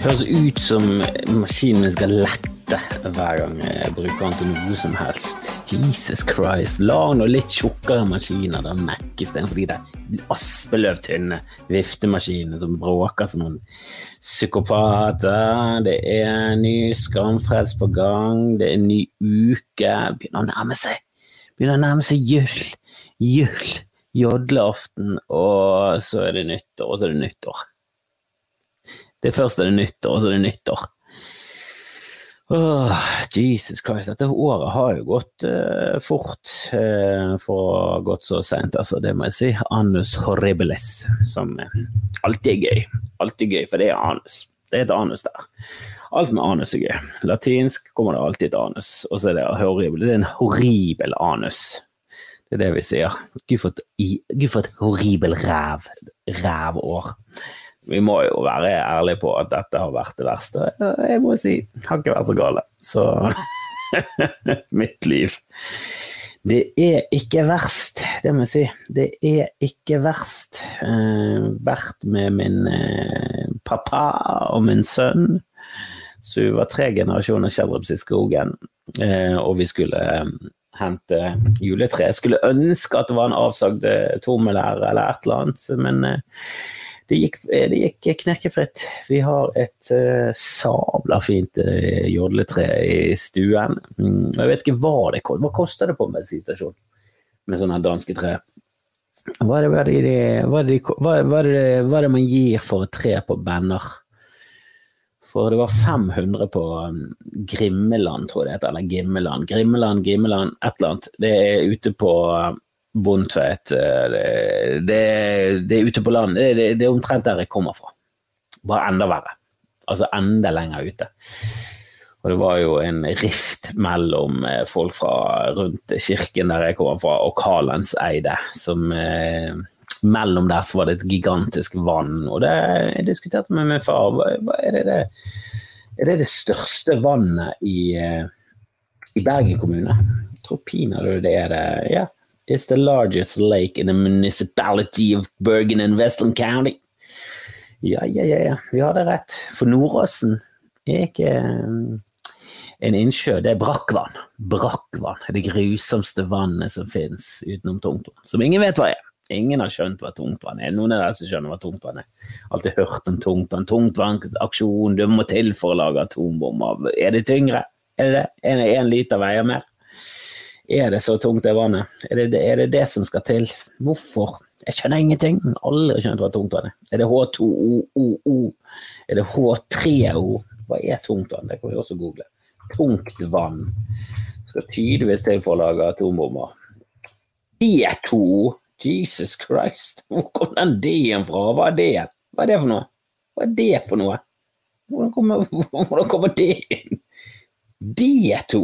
høres ut som maskinen min skal lette hver gang jeg bruker den til noe som helst. Jesus Christ. Lag nå litt tjukkere maskiner der Mac istedenfor de der aspeløvtynne viftemaskinene som bråker som noen psykopater. Det er en ny skamfreds på gang. Det er en ny uke. Begynner å nærme seg. Begynner å nærme seg jul. Jul. Jodleaften, og så er det nyttår, og så er det nyttår. Det første er det nyttår, og så er det nyttår. Åh, Jesus Christ, dette året har jo gått uh, fort uh, for å ha gått så seint, altså. Det må jeg si. Anus horribilis, som alltid er gøy. Alltid gøy, for det er anus. Det er et anus der. Alt med anus er gøy. Latinsk kommer det alltid et anus, og så er det horribel. Det er en horribel anus. Det er det vi sier. Gud for et horribel ræv. Rævår vi må jo være ærlige på at dette har vært det verste. Jeg må si, det har ikke vært så gale. Så mitt liv. Det er ikke verst, det må jeg si. Det er ikke verst. Eh, vært med min eh, pappa og min sønn. Så vi var tre generasjoner Kjeldrups i skogen, eh, og vi skulle hente juletre. Jeg skulle ønske at det var en avsagd tommel her eller et eller annet, men det gikk, eh, det gikk knirkefritt. Vi har et uh, sabla fint uh, jodletre i stuen. Mm, jeg vet ikke hva det koster. Hva koster det på en bensinstasjon med sånne danske tre? Hva er, det, hva, er det, man gir for et tre på banner? For det var 500 på um, Grimmeland, tror jeg det heter. Eller Gimmeland. Grimmeland, Gimmeland, et eller annet. Det er ute på Bondtveit. Eh, det, det, er ute på land. Det, det, er omtrent der jeg kommer fra. Bare enda verre. Altså enda lenger ute. Og det var jo en rift mellom eh, folk fra rundt kirken der jeg kommer fra, og Kalandseide, som eh, Mellom der så var det et gigantisk vann, og det, jeg diskuterte med min far hva, er, det, det, er det det største vannet i, i Bergen kommune? Jeg tror pinadø det er det. Ja, is the largest lake in the municipality of Bergen and Westland County. Ja, ja, ja, vi hadde rett. For Nordåsen er ikke um, en innsjø, det er brakkvann. Brakkvann er det grusomste vannet som finnes utenom tungtvann. Som ingen vet hva er. Ingen har skjønt hva tungtvann er. Noen av dere som skjønner hva tungtvann er. Alltid hørt om tungtvann. Tungtvannsaksjon, du må til for å lage atombomber. Er det tyngre? Er det det? En liter veier mer? Er det så tungt, det vannet? Er det, er det det, som skal til? Hvorfor? Jeg skjønner ingenting. Aldri skjønt hva tungt vann er. Er det H2OOO? Er det H3O? Hva er tungt vann? Det kan vi også google. Tungt vann skal tydeligvis til for å lage atombomber. D2 Jesus Christ, hvor kom den D-en fra? Hva er det? Hva er det for noe? Hva er det for noe? Hvordan kommer, hvordan kommer det inn? D2?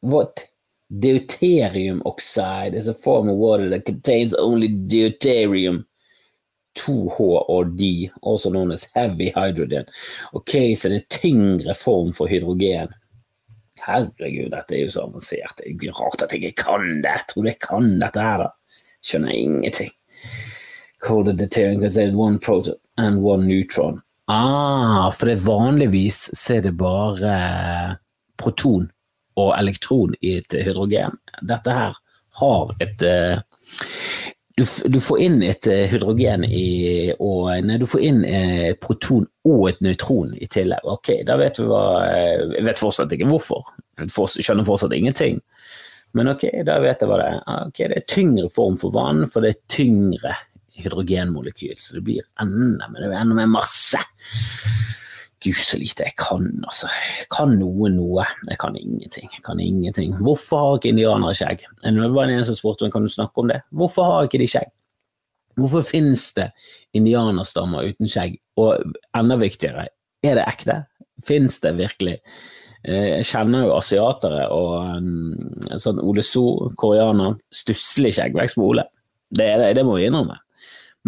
What deuterium oxide is a form of water that contains only deuterium 2H or D, also known as heavy hydrogen. Ok, så det er tyngre form for hydrogen. Herregud, dette er jo så avansert. Det er jo rart at jeg ikke kan det. Jeg tror jeg kan dette her, da. Skjønner ingenting. Coded deuterium contains one proton and one neutron. Ah, for det vanligvis så er det bare proton og elektron i et hydrogen. Dette her har et eh, du, du, får inn et eh, hydrogen i, og nei, du får inn et proton og et nøytron i tillegg. Ok, da vet vi hva eh, Jeg vet fortsatt ikke hvorfor. Jeg skjønner fortsatt ingenting. Men ok, da vet jeg hva det er. Ok, Det er tyngre form for vann, for det er tyngre hydrogenmolekyl. Så det blir enda, men det er enda mer masse. Gud, så lite jeg kan, altså. Kan noe, noe. Jeg kan ingenting. Jeg kan ingenting. Hvorfor har ikke indianere skjegg? Det var en som spurte meg kan du snakke om det. Hvorfor har ikke de skjegg? Hvorfor finnes det indianerstammer uten skjegg? Og enda viktigere, er det ekte? Fins det virkelig? Eh, jeg kjenner jo asiatere og mm, sånn Ole So, koreaner, stusslig skjeggvekst på Ole. Det, det, det må vi innrømme.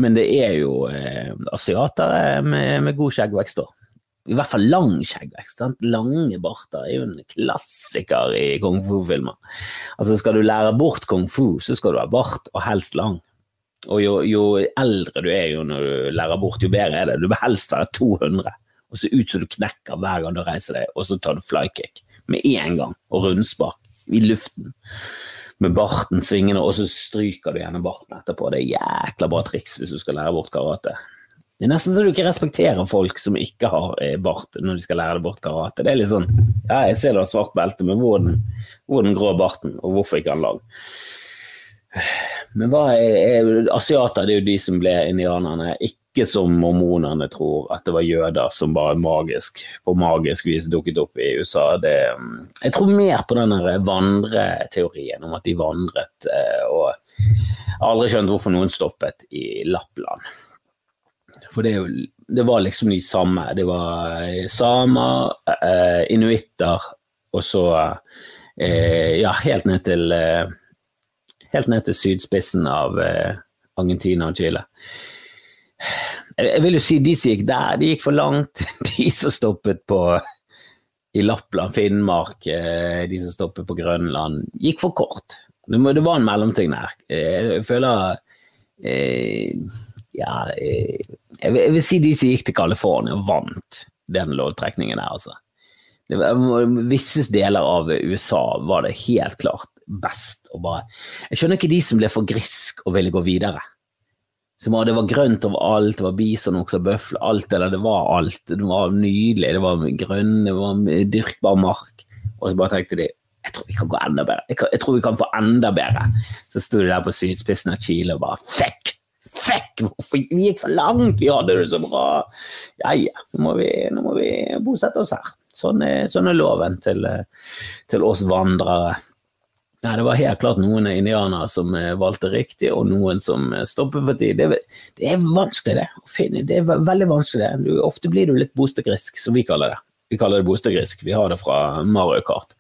Men det er jo eh, asiatere med, med god skjeggvekst òg i hvert fall lang skjeggvekst. Lange barter er jo en klassiker i kung fu-filmer. Altså Skal du lære bort kung fu, så skal du ha bart, og helst lang. Og jo, jo, eldre du er jo når du lærer bort, jo bedre er det. Du bør helst være 200, og se ut som du knekker hver gang du reiser deg, og så tar du flykick med en gang, og rundspark i luften. Med barten svingende, og så stryker du gjerne barten etterpå. Det er jækla bra triks hvis du skal lære bort karate. Det er nesten så du ikke respekterer folk som ikke har eh, bart når de skal lære deg bort karate. Det er litt sånn Ja, jeg ser du har svart belte, men hvor den, hvor den grå barten, og hvorfor ikke han lang? Men hva er, er, asiater det er jo de som ble indianerne, ikke som mormonerne tror, at det var jøder som bare magisk, på magisk vis dukket opp i USA. Det, jeg tror mer på den vandreteorien om at de vandret, eh, og aldri skjønt hvorfor noen stoppet i Lappland. For det, det var liksom de samme. Det var samer, eh, inuitter, og så eh, ja, helt ned til helt ned til sydspissen av eh, Argentina og Chile. Jeg vil jo si de som gikk der, de gikk for langt. De som stoppet på i Lappland, Finnmark, eh, de som stoppet på Grønland, gikk for kort. Det var en mellomting der. Eh, jeg føler Ja, jeg vil si de som gikk til California, vant den loddtrekningen der, altså. Var, visse deler av USA var det helt klart best å bare Jeg skjønner ikke de som ble for grisk og ville gå videre. Som det var grønt overalt, det var bisonokser, bøffel, alt eller det var alt. Det var nydelig, det var grønn, det var dyrkbar mark. Og så bare tenkte de jeg tror vi kan gå enda bedre. Jeg, kan, jeg tror vi kan få enda bedre. Så sto de der på sydspissen av Chile og bare fuck! Fuck! Hvorfor vi gikk for langt? Vi hadde det så bra! Ja ja, nå må vi, nå må vi bosette oss her. Sånn er, sånn er loven til, til oss vandrere. Nei, det var helt klart noen indianere som eh, valgte riktig, og noen som eh, stoppet for tid. Det, det, er vanskelig, det. å finne. Det er veldig vanskelig. Du, ofte blir du litt bostegrisk, som vi kaller det. Vi kaller det bostegrisk. Vi har det fra Mario Kart.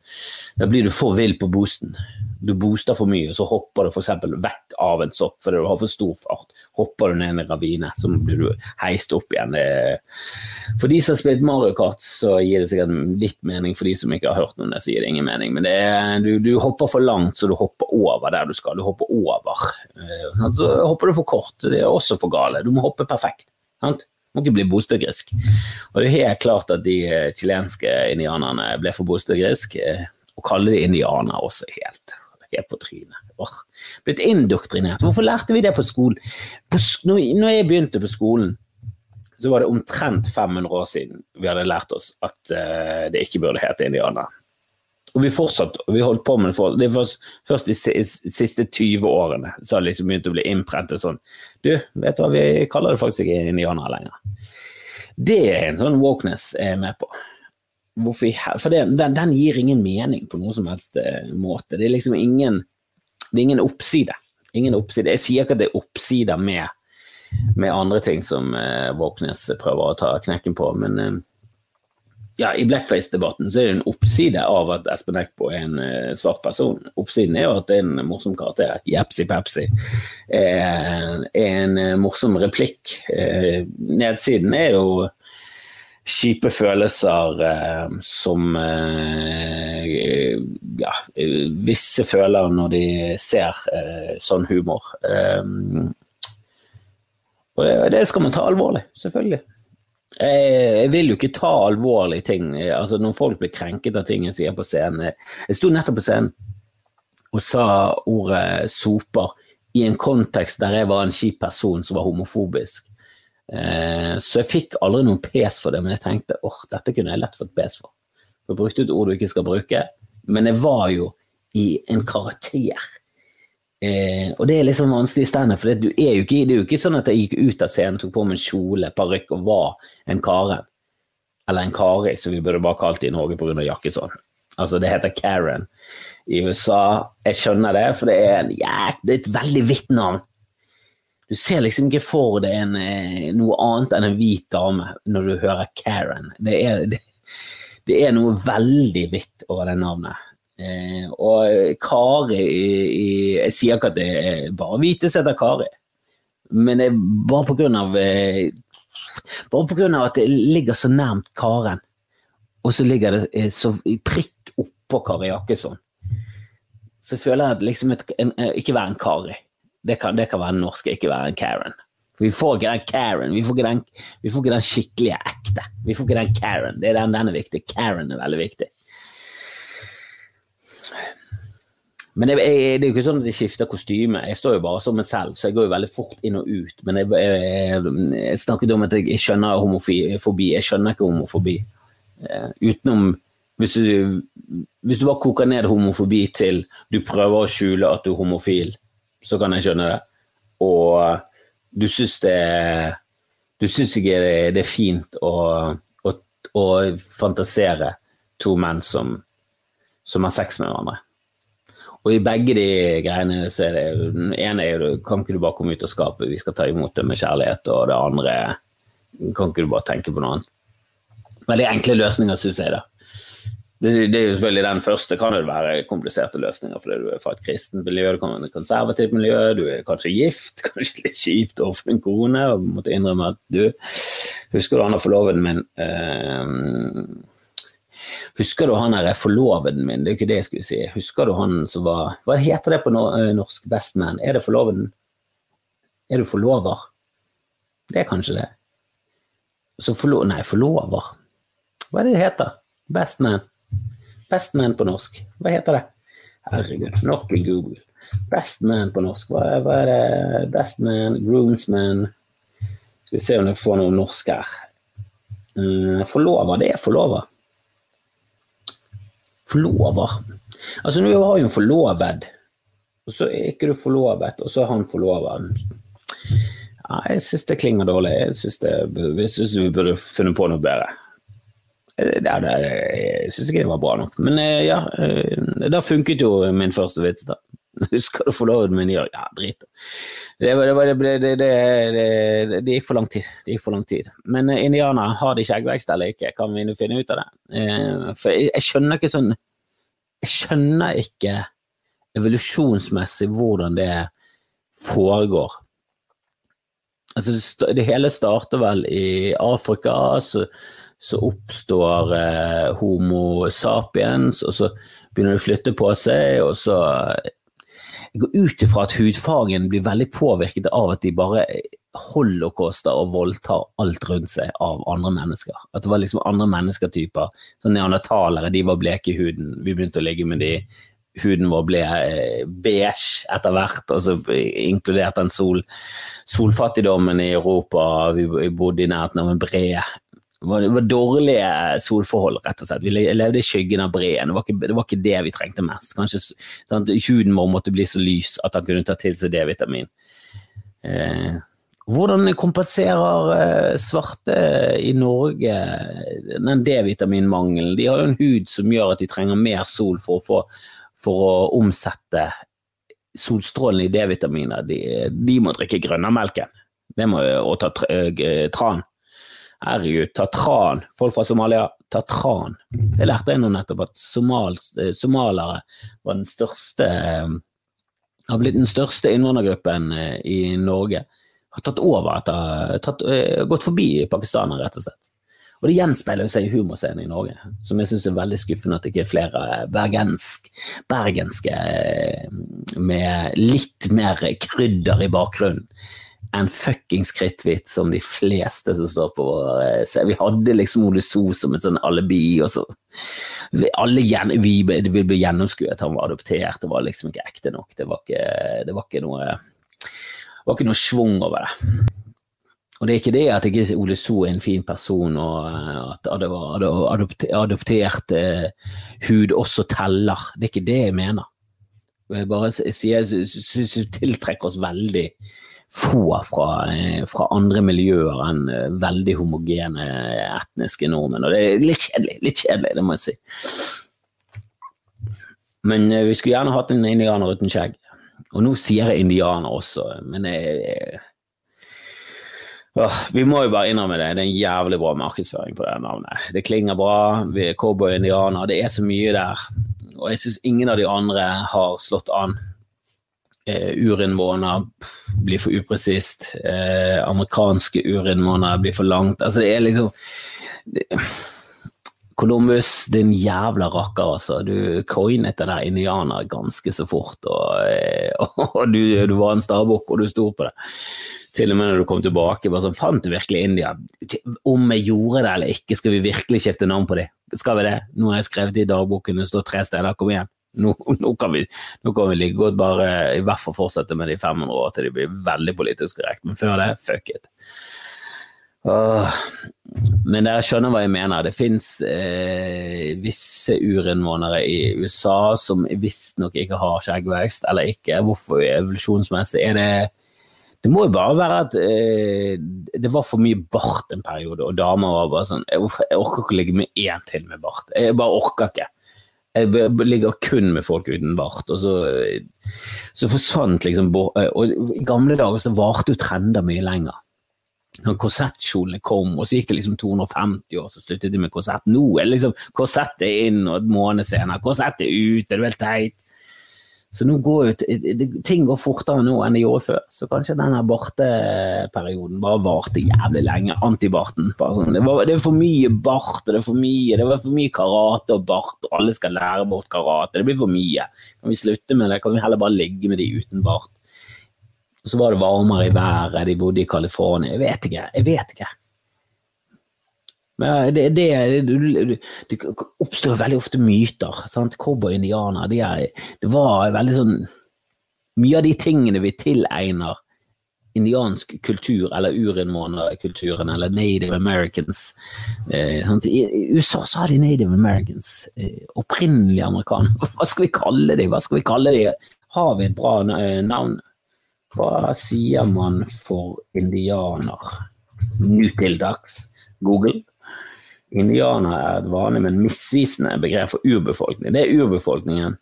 Da blir du for vill på boosten du booster for mye, så hopper du f.eks. vekk av en sopp fordi du har for stor fart. Hopper du ned en ravine, så blir du heist opp igjen. For de som har spilt Mario Kart, så gir det sikkert litt mening. For de som ikke har hørt noe om det, så gir det ingen mening. Men er, du, du, hopper for langt, så du hopper over der du skal. Du hopper over. Eh, så hopper du for kort, det er også for gale. Du må hoppe perfekt. Sant? må ikke bli bostedgrisk. Og det er helt klart at de chilenske indianerne ble for bostedgrisk. Å eh, kalle de indianere også helt helt på trynet. Or. blitt indoktrinert. Hvorfor lærte vi det på skolen? På, når jeg begynte på skolen, så var det omtrent 500 år siden vi hadde lært oss at uh, det ikke burde hete indianer. Og vi fortsatte, vi holdt på med det for, det var først de siste 20 årene så har det liksom begynt å bli innprentet sånn Du, vet du hva, vi kaller det faktisk ikke indianere lenger. Det er en sånn wokeness jeg er med på. For det, den, den, gir ingen mening på noen som helst uh, måte. Det er liksom ingen Det er ingen oppside. Ingen oppside. Jeg sier ikke at det er oppsider med, med andre ting som eh, Våknes prøver å ta knekken på, men eh, ja, i blackface-debatten så er det en oppside av at Espen Eckbo er en eh, svart person. Oppsiden er jo at det er en morsom karakter. Jepsi Pepsi. er en uh, morsom replikk. nedsiden er jo kjipe følelser eh, som eh, ja, visse føler når de ser eh, sånn humor. Eh, og det, det, skal man ta alvorlig, selvfølgelig. Jeg, jeg vil jo ikke ta alvorlige ting. altså Når folk blir krenket av ting jeg sier på scenen Jeg sto nettopp på scenen og sa ordet soper i en kontekst der jeg var en kjip person som var homofobisk. Eh, så jeg fikk aldri noen pes for det, men jeg tenkte åh, dette kunne jeg lett fått pes for. Jeg brukte et ord du ikke skal bruke, men jeg var jo i en karakter. Eh, og det er liksom vanskelig i standup, for det er, jo ikke, det er jo ikke sånn at jeg gikk ut av scenen, tok på meg en kjole, parykk og var en Karen. Eller en Kari, som vi burde bare kalt det i Norge pga. jakkesånn. Altså, det heter Karen i USA. Jeg skjønner det, for det er, ja, det er et veldig hvitt navn. Du ser liksom ikke for deg en, eh, noe annet enn en hvit dame når du hører Karen. Det er, det, det er noe veldig hvitt over det navnet. Eh, og Kari i, i, Jeg sier ikke at det er bare hvite som heter Kari, men det er bare på grunn av eh, Bare på grunn av at det ligger så nærmt Karen, og så ligger det eh, så prikk oppå Kari Jakkesson, så føler jeg at liksom et, en, ikke være en Kari Det kan, det kan være norsk, ikke være en Karen. Vi får ikke den Karen, vi får ikke den, får ikke den skikkelige ekte. Vi får ikke den Karen. Det er den, den er viktig. Karen er veldig viktig. Men det, jeg, det er jo ikke sånn at jeg skifter kostyme. Jeg står jo bare som meg selv, så jeg går jo veldig fort inn og ut. Men jeg, jeg, jeg snakket om at jeg skjønner homofobi. Jeg skjønner ikke homofobi. Uh, utenom hvis du, hvis du, bare koker ned homofobi til du prøver å skjule at du er homofil, så kan jeg skjønne det. Og du syns det Du syns ikke det, det, er fint å, å, å fantasere to menn som, som har sex med hverandre. Og i begge de greiene så er det Den ene er jo kan ikke du bare komme ut av skapet, vi skal ta imot det med kjærlighet, og det andre kan ikke du bare tenke på noe annet. Veldig enkle løsninger, syns jeg, da. Det, er jo selvfølgelig Den første kan det være kompliserte løsninger, fordi du er fra et kristent miljø, du kan være et konservativt miljø, du er kanskje gift, kanskje litt kjipt overfor en kone, og måtte innrømme at du Husker du han er forloveden min? Uh, Husker du han der forloveden min? Det er jo ikke det jeg skulle si. Husker du han som var Hva heter det på norsk, norsk? Bestman? Er det forloveden? Er du forlover? Det er kanskje det. Så forlo... Nei, forlover. Hva er det det heter? Bestman. Bestman på norsk. Hva heter det? Herregud, nok i Google. Bestman på norsk. Hva, hva er det? Bestman, groomsman Skal vi se om jeg får noe norsk her. Uh, forlover, det er forlover. Forlover. Altså, nå har jo en forloved, og så er ikke du forlovet, og så er han forlover. Ja, jeg syns det klinger dårlig. Jeg syns, vi burde funnet på noe bedre. Det, det, jeg syns ikke det var bra nok. Men eh, ja, eh, da funket jo min første vits, da. Husker du forloveden min gjør? Ja, drit det, det, det, det, gikk for lang tid. Det gikk for lang tid. Men indianere, har de skjeggvekst eller ikke? Kan vi finne ut av det? For jeg, jeg, skjønner ikke sånn Jeg skjønner ikke evolusjonsmessig hvordan det foregår. Altså, det hele starter vel i Afrika, så, så oppstår eh, Homo sapiens, og så begynner det å flytte på seg, og så jeg går ut ifra at hudfargen blir veldig påvirket av at de bare holocauster og voldtar alt rundt seg av andre mennesker. At det var liksom andre mennesketyper. Sånn Neandertalere de var bleke i huden, vi begynte å ligge med de. Huden vår ble eh, beige etter hvert, altså inkludert den sol, solfattigdommen i Europa. Vi bodde i nærheten av en bre det var, var, dårlige solforhold, rett og slett. Vi levde i skyggen av breen. Det var ikke det, var ikke det vi trengte mest. Kanskje sant? Huden vår måtte bli så lys at han kunne ta til seg D-vitamin. Eh, hvordan kompenserer eh, svarte i Norge den D-vitaminmangelen? De har jo en hud som gjør at de trenger mer sol for å, få, for å omsette solstrålene i D-vitaminer. De, de, må drikke grønnamelken. Og ta eh, tran. Herregud, tatran. Folk fra Somalia, tatran. Det lærte jeg nå nettopp, at somal, eh, somalere var den største eh, har blitt den største innvandrergruppen eh, i Norge. Har tatt over etter tatt, Gått forbi pakistanere, rett og slett. Og det gjenspeiler seg i humorscenen i Norge, som jeg syns er veldig skuffende at det ikke er flere bergensk, bergenske med litt mer krydder i bakgrunnen en fuckings kritthvit som de fleste som står på vår se. Vi hadde liksom Ole So som et sånn alibi, og så alle vi, vi ble gjennomskuet. Han var adoptert, og var liksom ikke ekte nok. Det var ikke, det var ikke noe det var ikke noe schwung over det. Og det er ikke det at ikke Ole So er en fin person, og at adoptert hud også teller. Det er ikke det jeg mener. Jeg bare sier, syns vi tiltrekker oss veldig få fra, eh, fra, andre miljøer enn eh, veldig homogene etniske nordmenn. Og det er litt kjedelig, litt kjedelig, det må jeg si. Men eh, vi skulle gjerne hatt en indianer uten skjegg. Og nå sier jeg indianer også, men jeg, Åh, vi må jo bare innrømme det. Det er en jævlig bra markedsføring på det navnet. Det klinger bra. Vi er cowboy-indianer. Det er så mye der. Og jeg syns ingen av de andre har slått an eh, urinnvåner blir for upresist. Eh, amerikanske urinnvåner blir for langt. Altså, det er liksom det, Columbus, din jævla rakker, altså. Du coinet det der indianer ganske så fort, og, eh, og du, du, var en stabukk, og du sto på det. Til og med når du kom tilbake, bare sånn, fant du virkelig India? Om vi gjorde det eller ikke, skal vi virkelig skifte navn på dem? Skal vi det? Nå har jeg skrevet i dagboken, det står tre steder, kom igjen. Nå, nå, kan vi, nå kan vi like godt bare i hvert fall fortsette med de 500 år til de blir veldig politisk korrekt, men før det, fuck it. Åh. Men dere skjønner hva jeg mener. Det fins eh, visse urinnvånere i USA som visstnok ikke har skjeggvekst, eller ikke. Hvorfor evolusjonsmessig? Er det Det må jo bare være at eh, det var for mye bart en periode, og damer var bare sånn Jeg, orker ikke å ligge med én til med bart. Jeg bare orker ikke. Jeg ligger kun med folk uten bart. Og så, så forsvant liksom Og i gamle dager så varte jo trender mye lenger når korsettkjolene kom, og så gikk det liksom 250 år, så sluttet de med korsett. Nå er det liksom korsett er inn, og en måned senere, korsett er ut, er det vel teit? Så nå går ut, ting går fortere nå enn det gjorde før. Så kanskje denne barteperioden bare varte jævlig lenge. Antibarten. Sånn. Det, var, det er for mye bart, og det er for mye det var for mye karate og bart, og alle skal lære bort karate. Det blir for mye. Kan vi slutte med det? Kan vi heller bare ligge med de uten bart? Og så var det varmere i været, de bodde i California. Jeg vet ikke. Jeg vet ikke. Men det, det, det, det oppstår veldig ofte myter. sant? Cowboy-indianer, de det var veldig sånn Mye av de tingene vi tilegner indiansk kultur, eller urinnvånerkulturen, eller native americans eh, I USA så har de native americans. Eh, opprinnelige amerikanere. Hva skal vi kalle dem? Hva skal vi kalle dem? Har vi et bra eh, navn? Hva sier man for indianer nå til dags? Google. Indianer er et vanlig, men misvisende begrep for urbefolkning. Det er urbefolkningen.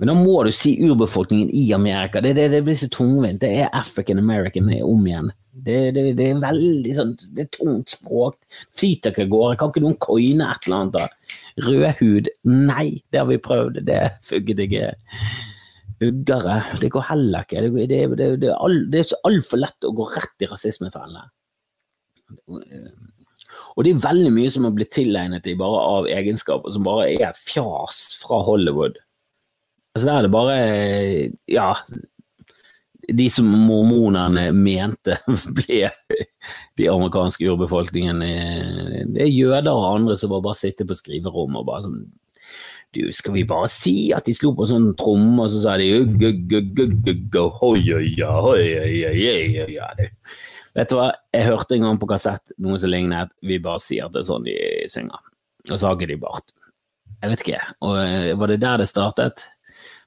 Men da må du si urbefolkningen i Amerika. Det, det, det blir så tungvint. Det er African American om igjen. Det, det, er veldig sånn Det er tungt språk. Flyter ikke av gårde. Kan ikke noen coine et eller annet? da? Rødhud? Nei, det har vi prøvd. Det funket ikke uggere. Det går heller ikke. Det, det, det, det, er, altfor lett å gå rett i rasismefellene. Og det er veldig mye som har blitt tilegnet dem bare av egenskaper som bare er fjas fra Hollywood. Altså Der er det bare Ja, de som mormonerne mente ble de amerikanske urbefolkningen. Det er jøder og andre som bare sitter på skriverom og bare sånn du, skal vi bare si at de slo på sånn tromme, og så sa de Vet du hva, jeg hørte en gang på kassett noe som lignet, vi bare sier det sånn de synger. Og så har ikke de bart. Jeg vet ikke, og var det der det startet?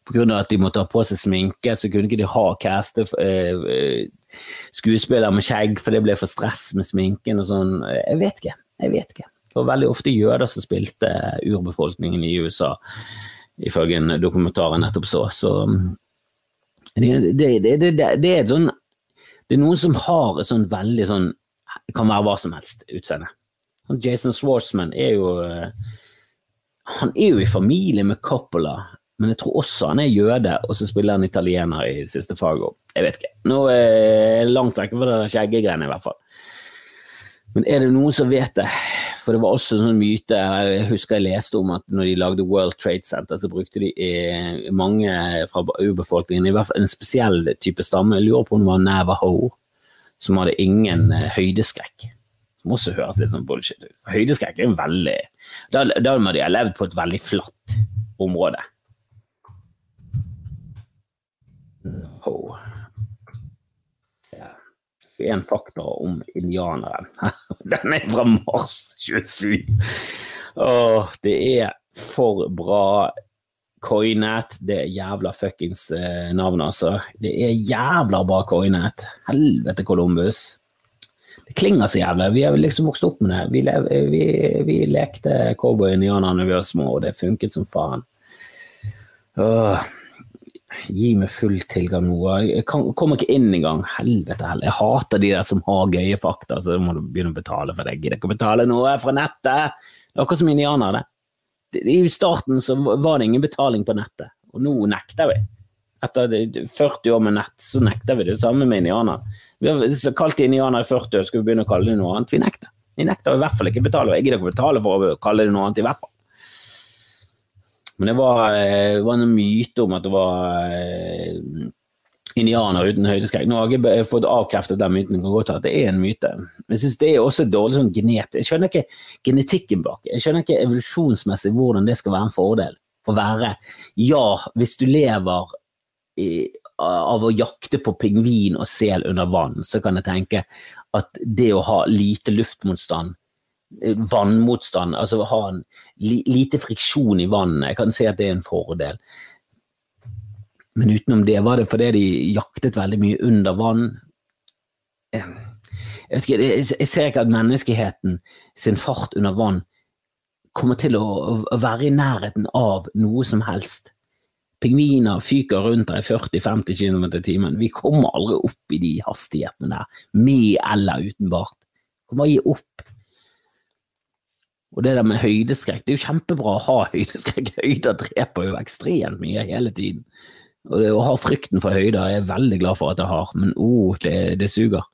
På grunn av at de måtte ha på seg sminke, så kunne ikke de ha caste eh, skuespillere med skjegg, for det ble for stress med sminken og sånn. Jeg vet ikke. Jeg vet ikke. Det var veldig ofte jøder som spilte urbefolkningen i USA, ifølge en dokumentar jeg nettopp så. Så det, det, det, det, er et sånn Det er noen som har et sånn veldig sånn Kan være hva som helst utseende. Jason Swartzman er jo Han er jo i familie med Coppola, men jeg tror også han er jøde, og så spiller han italiener i siste fag Jeg vet ikke. Nå er jeg langt vekk fra det skjeggegreiene, i hvert fall. Men er det noen som vet det? For det var også en sånn myte Jeg husker jeg leste om at når de lagde World Trade Center, så brukte de eh, mange fra urbefolkningen, i hvert fall en spesiell type stamme. Jeg lurer på om det var Navaho, som hadde ingen eh, høydeskrekk. Som også høres litt sånn bullshit ut. Høydeskrekk er veldig Da, da må de ha levd på et veldig flatt område. Oh en faktor om indianeren. Den er fra mars 27. Åh, det er for bra coinet. Det er jævla fuckings eh, navn, altså. Det er jævla bra coinet. Helvete, Columbus. Det klinger så jævlig. Vi har liksom vokst opp med det. Vi, lev, vi, vi lekte cowboy-indianere da vi var små, og det funket som faen. Åh. Gi meg full tilgang nå. Jeg kommer ikke inn engang. Helvete heller. Jeg hater de der som har gøye fakta, så må du begynne å betale for det. Gidder ikke å betale noe fra nettet. Det er akkurat som indianere, det. I starten så var det ingen betaling på nettet, og nå nekter vi. Etter 40 år med nett, så nekter vi det samme med indianere. Vi har kalt de indianere i 40 år, skal vi begynne å kalle dem noe annet? Vi nekter. Vi nekter i hvert fall ikke betale, og jeg gidder ikke betale for å kalle det noe annet, i hvert fall. Men det var, det var en myte om at det var indianer uten høydeskrekk. Nå har jeg fått avkreftet den myten, kan godt at det er en myte. Men jeg syns det er også dårlig sånn genetisk. Jeg skjønner ikke genetikken bak. Jeg skjønner ikke evolusjonsmessig hvordan det skal være en fordel å være Ja, hvis du lever i, av å jakte på pingvin og sel under vann, så kan jeg tenke at det å ha lite luftmotstand vannmotstand, altså ha en lite friksjon i vannet, jeg kan se at det er en fordel. Men utenom det var det fordi de jaktet veldig mye under vann. Jeg, ikke, jeg ser ikke at menneskeheten sin fart under vann kommer til å, å være i nærheten av noe som helst. Pingviner fyker rundt der i 40-50 km i timen. Vi kommer aldri opp i de hastighetene der, med eller uten bart. Kommer gi opp. Og det der med høydeskrekk, det er jo kjempebra å ha høydeskrekk. Høyder dreper jo ekstremt mye hele tiden. Og det, å ha frykten for høyder er jeg veldig glad for at jeg har, men oh, det, det suger.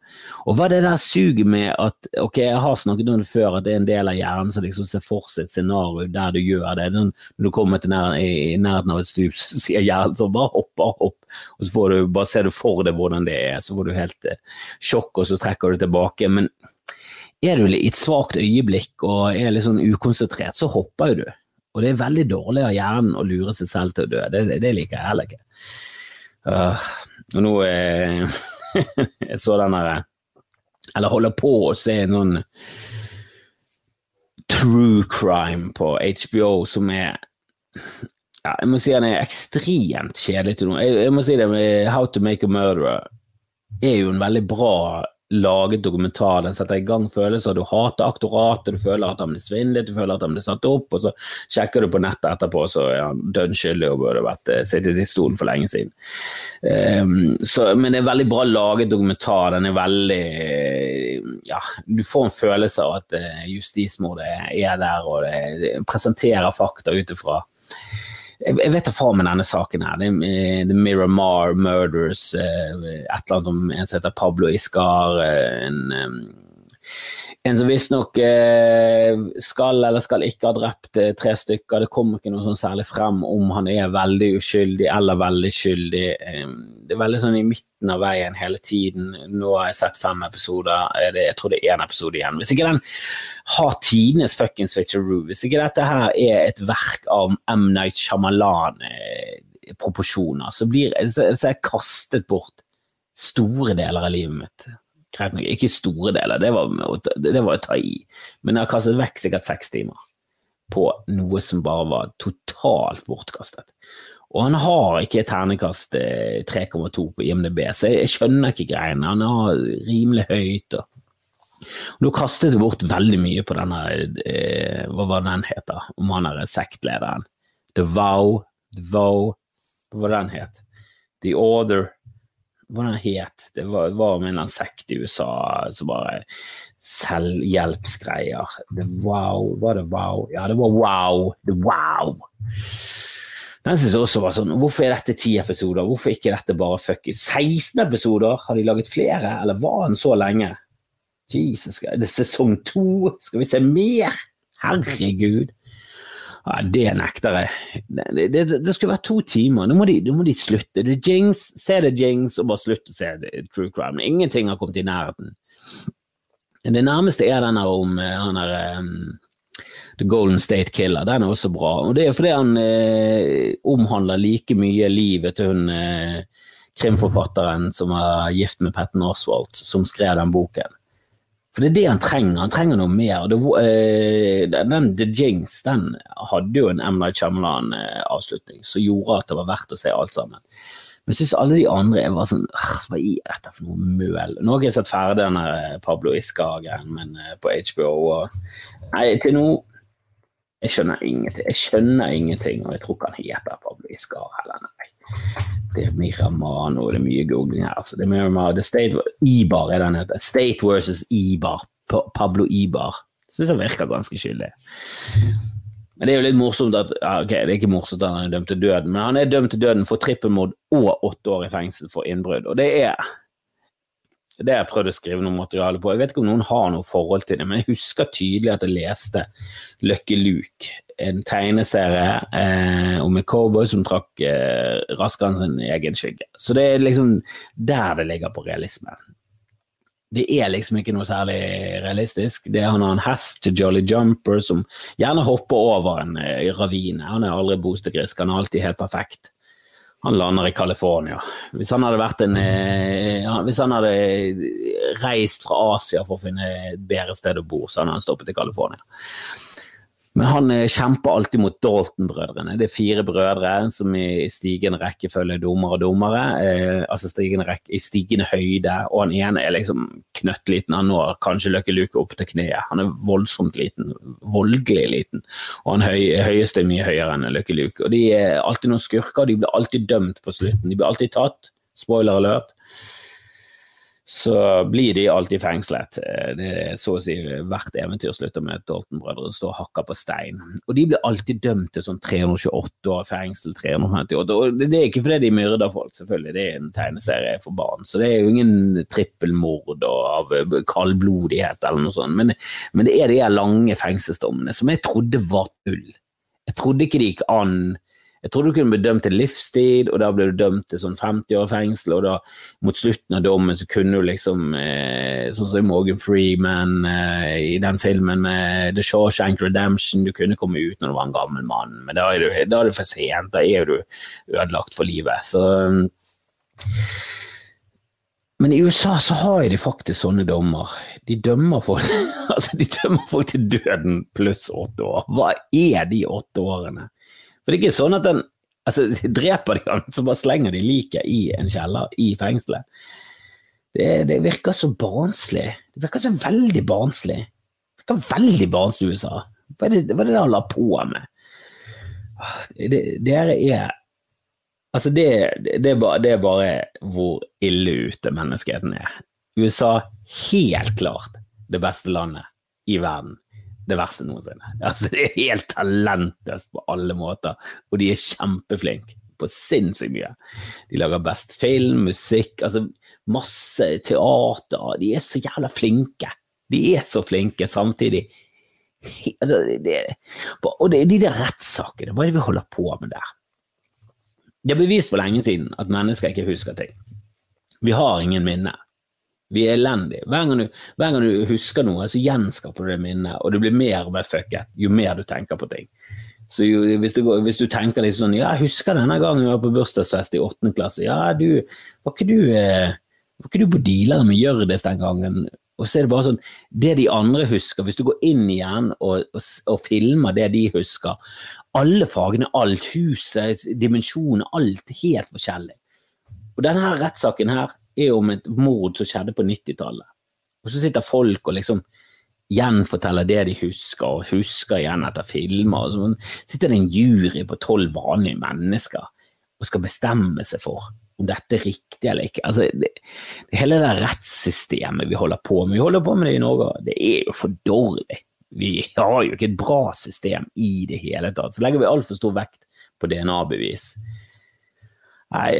Og hva er det der suget med at ok, jeg har snakket om det før, at det er en del av hjernen som liksom ser for seg et scenario der du gjør det. Når du kommer til nær, i, nærheten av et stup, så sier hjernen sånn bare hopp, bare hopp. Og så får du, bare ser du for deg hvordan det er, så får du helt eh, sjokk, og så trekker du tilbake. Men er du i et svakt øyeblikk og er litt sånn ukonsentrert, så hopper jo du. Og det er veldig dårlig av hjernen å lure seg selv til å dø. Det, det liker jeg heller ikke. Uh, og nå er jeg så den derre Eller holder på å se noen true crime på HBO som er ja, Jeg må si den er ekstremt kjedelig til noe. Jeg, jeg må si det med How to make a murderer er jo en veldig bra laget dokumentar. Den setter i gang følelser. Du hater aktoratet, du føler at han blir svindlet, du føler at han blir satt opp, og så sjekker du på nettet etterpå, så er han dønn skyldig og burde vært uh, sittet i stolen for lenge siden. Um, så, men det er veldig bra laget dokumentar. Den er veldig Ja, du får en følelse av at uh, justismordet er der, og det, det presenterer fakta ut ifra jeg vet da faen med denne saken her. Det er The Miramar Murders, eh, et eller annet om en som heter Pablo Iscar. en en, en som visstnok eh, skal eller skal ikke ha drept eh, tre stykker. Det kommer ikke noe sånn særlig frem om han er veldig uskyldig eller veldig skyldig. Det er veldig sånn i midten av veien hele tiden. Nå har jeg sett fem episoder, jeg tror det er én episode igjen. Hvis ikke den har tidenes fuckings switcheroo, hvis ikke dette her er et verk av M. Night Shyamalan proporsjoner, så blir så, så er jeg kastet bort store deler av livet mitt greit nok, ikke store deler, det var, det var å ta i, men jeg har kastet vekk sikkert seks timer på noe som bare var totalt bortkastet. Og han har ikke ternekast 3,2 eh, på IMDb, så jeg skjønner ikke greiene. Han har rimelig høyt. og Nå kastet jeg bort veldig mye på denne, eh, hva var den heter, om han er sektlederen. The Vow, The Vow, hva var den het? The Order hva den het. Det var, var om en eller annen sekt i USA som bare selvhjelpsgreier. Det wow, var det wow? Ja, det var wow. Det wow. Den synes jeg også var sånn Hvorfor er dette ti episoder? Hvorfor ikke dette bare fuckings 16 episoder? Har de laget flere, eller var den så lenge? Jesus, det er sesong to? Skal vi se mer? Herregud. Ja, det nekter jeg. Det, det, det skulle vært to timer. Nå må de, nå må de slutte. Det Jings, se det Jings, og bare slutt å se True Crime. Ingenting har kommet i nærheten. Det nærmeste er den om eh, han der um, The Golden State Killer. Den er også bra. Og det er fordi han eh, omhandler like mye livet til hun eh, krimforfatteren som var gift med Petten Oswald, som skrev den boken. For det er det han trenger. Han trenger noe mer. Det, uh, den The Jinx den hadde jo en M. Night Shyamalan-avslutning som gjorde at det var verdt å se alt sammen. Men jeg syns alle de andre var sånn Hva er dette for noe møl? Nå har jeg sett ferdig den Pablo Iscar-greien uh, på HBO. Og, nei, til nå Jeg skjønner ingenting. Jeg skjønner ingenting, og jeg tror ikke han heter Pablo Iscar heller. Nei det er Miramano, det er mye googling her. Altså. Det er Miramano, det er State, Ibar er den heter. State versus Ibar. Pablo Ibar. Syns han virker ganske skyldig. Men det er jo litt morsomt at ja, ok, det er ikke morsomt at han er dømt til døden, men han er dømt til døden for trippelmord og åtte år i fengsel for innbrudd. Og det er Det har jeg prøvd å skrive noe materiale på. Jeg vet ikke om noen har noe forhold til det, men jeg husker tydelig at jeg leste Lucky Luke, en tegneserie eh, om en cowboy som trakk eh, raskere enn sin egen skygge. Så det er liksom der det ligger på realisme. Det er liksom ikke noe særlig realistisk. Det er Han har en hest Jolly Jumper som gjerne hopper over en eh, ravine. Han er aldri bostegrisk, han er alltid helt perfekt han lander i California. Hvis han hadde vært en eh, Hvis han hadde reist fra Asia for å finne et bedre sted å bo, så hadde han stoppet i California. Men han eh, kjemper alltid mot Dalton-brødrene. Det er fire brødre som i stigende rekkefølge er dommere og dommere. Eh, altså stigende rekke, i stigende høyde. Og han ene er liksom knøttliten. Han når kanskje Løkke Luke opp til kneet. Han er voldsomt liten. Voldelig liten. Og han høy, høyeste er mye høyere enn Løkke Luke. Og de er alltid noen skurker. De blir alltid dømt på slutten. De blir alltid tatt. Spoiler alert så blir de alltid fengslet. Eh, det er så å si Hvert eventyr slutter med at Dalton-brødrene står og på stein. Og de blir alltid dømt til sånn 328 år fengsel, 358 Og det er ikke fordi de myrder folk, selvfølgelig, det er en tegneserie for barn. Så det er jo ingen trippelmord av kaldblodighet eller noe sånt. Men, men det er de lange fengselsdommene som jeg trodde var tull. Jeg trodde ikke det gikk an jeg trodde du kunne bli dømt til livstid, og da ble du dømt til sånn 50 år fengsel, og da mot slutten av dommen så kunne du liksom eh, Sånn som Morgan Freeman eh, i den filmen med The Shawshank Redemption, du kunne komme ut når du var en gammel mann, men da er, du, da er det for sent, da er du ødelagt for livet. Så men i USA så har de faktisk sånne dommer. De dømmer folk, altså de dømmer folk til døden pluss åtte år. Hva er de åtte årene? For det er ikke sånn at den altså, dreper de han, så bare slenger de liket i en kjeller i fengselet. Det, det, virker så barnslig. Det virker så veldig barnslig. Det virker veldig barnslig USA. Hva er det, hva er det han la på med? Ah, dere er Altså, det, det, er bare, det er bare hvor ille ute menneskeheten er. USA helt klart det beste landet i verden det verste noensinne. Altså, det er helt talentløst på alle måter, og de er kjempeflinke på sinnssykt mye. De lager best film, musikk, altså masse teater. De er så jævla flinke. De er så flinke samtidig. Altså, og det er de der rettssakene, hva er det vi holder på med der? Det er bevist for lenge siden at mennesker ikke husker ting. Vi har ingen minne. Vi er elendige. Hver gang, du, hver gang du husker noe, så gjenskaper du det minnet, og det blir mer og mer fucket jo mer du tenker på ting. Så jo, hvis, du, hvis, du, tenker litt sånn Ja, jeg husker denne gangen vi var på bursdagsfest i åttende klasse. Ja, du Var ikke du, eh, var ikke du på dealeren med Hjørdis den gangen? Og så er det bare sånn Det de andre husker, hvis du går inn igjen og, og, og filmer det de husker Alle fagene, alt, huset, dimensjoner, alt helt forskjellig. Og denne rettssaken her er om et mord som skjedde på 90-tallet. Og så sitter folk og liksom gjenforteller det de husker, og husker igjen etter filmer. Og så sitter det en jury på tolv vanlige mennesker og skal bestemme seg for om dette er riktig eller ikke. Altså, det, hele det rettssystemet vi holder på med, vi holder på med det i Norge, det er jo for dårlig. Vi har jo ikke et bra system i det hele tatt. Så legger vi altfor stor vekt på DNA-bevis. Jeg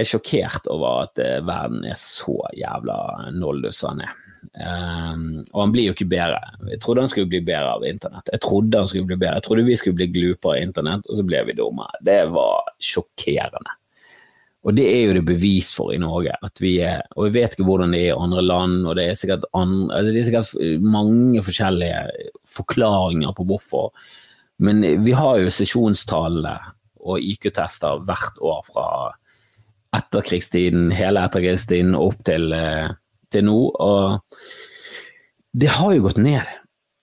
er sjokkert over at eh, verden er så jævla noldus som han er. Um, og han blir jo ikke bedre. Jeg trodde han skulle bli bedre av internett. Jeg trodde han skulle bli bedre. Jeg trodde vi skulle bli glupere av internett, og så ble vi dumme. Det var sjokkerende. Og det er jo det bevis for i Norge. at vi er, Og vi vet ikke hvordan det er i andre land, og det er sikkert, andre, det er sikkert mange forskjellige forklaringer på hvorfor. Men vi har jo sesjonstallene og IQ-tester hvert år fra etterkrigstiden, hele etterkrigstiden og opp til, eh, til nå. Og det har jo gått ned.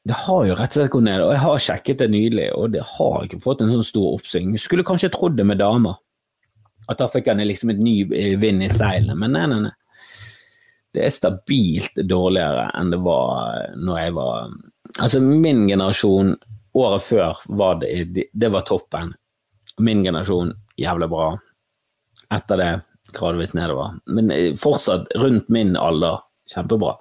Det har jo rett og slett gått ned, og jeg har sjekket det nylig, og det har ikke fått en sånn stor oppsving. Skulle kanskje trodd det med damer, at da fikk han liksom et ny eh, vind i seilene, men nei, nei, nei. Det er stabilt dårligere enn det var eh, når jeg var Altså, min generasjon året før var det, det var toppen. Min generasjon jævlig bra. Etter det gradvis nedover. Men eh, fortsatt rundt min alder kjempebra.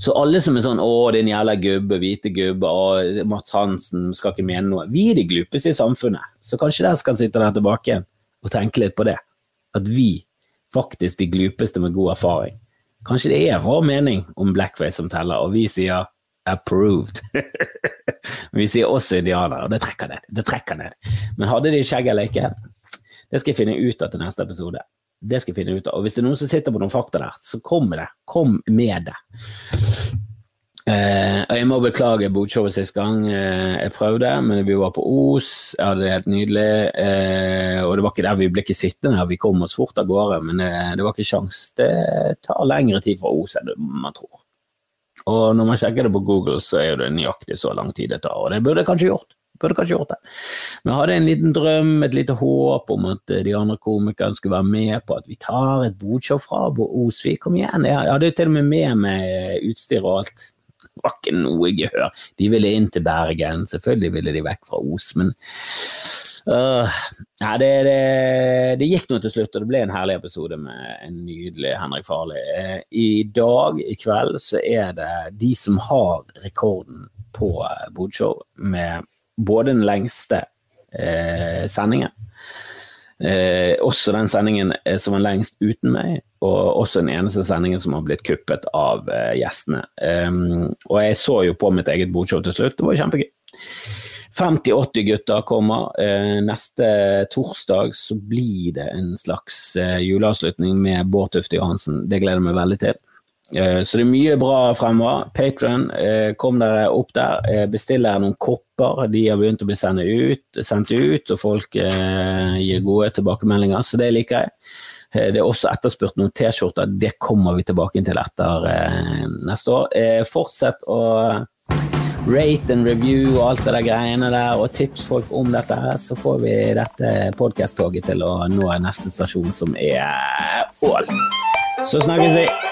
Så alle som er sånn 'Å, din jævla gubbe, hvite gubbe', og Mats Hansen skal ikke mene noe. Vi er de glupeste i samfunnet, så kanskje dere skal sitte der tilbake og tenke litt på det. At vi, faktisk de glupeste med god erfaring, Kanskje det er vår mening om blackface som teller, og vi sier approved. vi sier også indianere, og det trekker ned. Det trekker ned. Men hadde de skjegg eller ikke? Det skal jeg finne ut av til neste episode. Det skal jeg finne ut av. Og hvis det er noen som sitter på noen fakta der, så kom med det. Kom med det. Eh, jeg må beklage botshowet sist gang eh, jeg prøvde, men vi var på Os, jeg hadde det helt nydelig. Eh, og det var ikke der vi ble ikke sittende, vi kom oss fort av gårde, men eh, det var ikke sjans. Det tar lengre tid fra Os enn man tror. Og når man sjekker det på Google, så er det nøyaktig så lang tid det tar, og det burde jeg kanskje gjort. Burde kanskje gjort det. Men jeg hadde en liten drøm, et lite håp om at de andre komikerne skulle være med på at vi tar et bodshow fra Osvik. Kom igjen, jeg hadde jo til og med med meg utstyr og alt. Var ikke noe gehør. De ville inn til Bergen, selvfølgelig ville de vekk fra Os, men uh, ja, det, det, det, gikk nå til slutt, og det ble en herlig episode med en nydelig Henrik Farley. Uh, I dag, i kveld, så er det de som har rekorden på uh, Bodshow, med både den lengste uh, sendingen Eh, også den sendingen som var lengst uten meg, og også den eneste sendingen som har blitt kuppet av uh, gjestene. Um, og jeg så jo på mitt eget bordshow til slutt, det var kjempegøy. 50-80 gutter kommer. Eh, neste torsdag så blir det en slags eh, juleavslutning med Bård Tufte Johansen. Det gleder jeg meg veldig til. Så det er mye bra fremover. Patron, kom dere opp der. Bestill dere noen kopper. De har begynt å bli sendt ut, sendt ut og folk gir gode tilbakemeldinger, så det liker jeg. Det er også etterspurt noen T-skjorter, det kommer vi tilbake til etter neste år. Fortsett å rate and review og alt det der greiene der, og tips folk om dette her, så får vi dette podkast-toget til å nå neste stasjon, som er Ål. Så snakkes vi!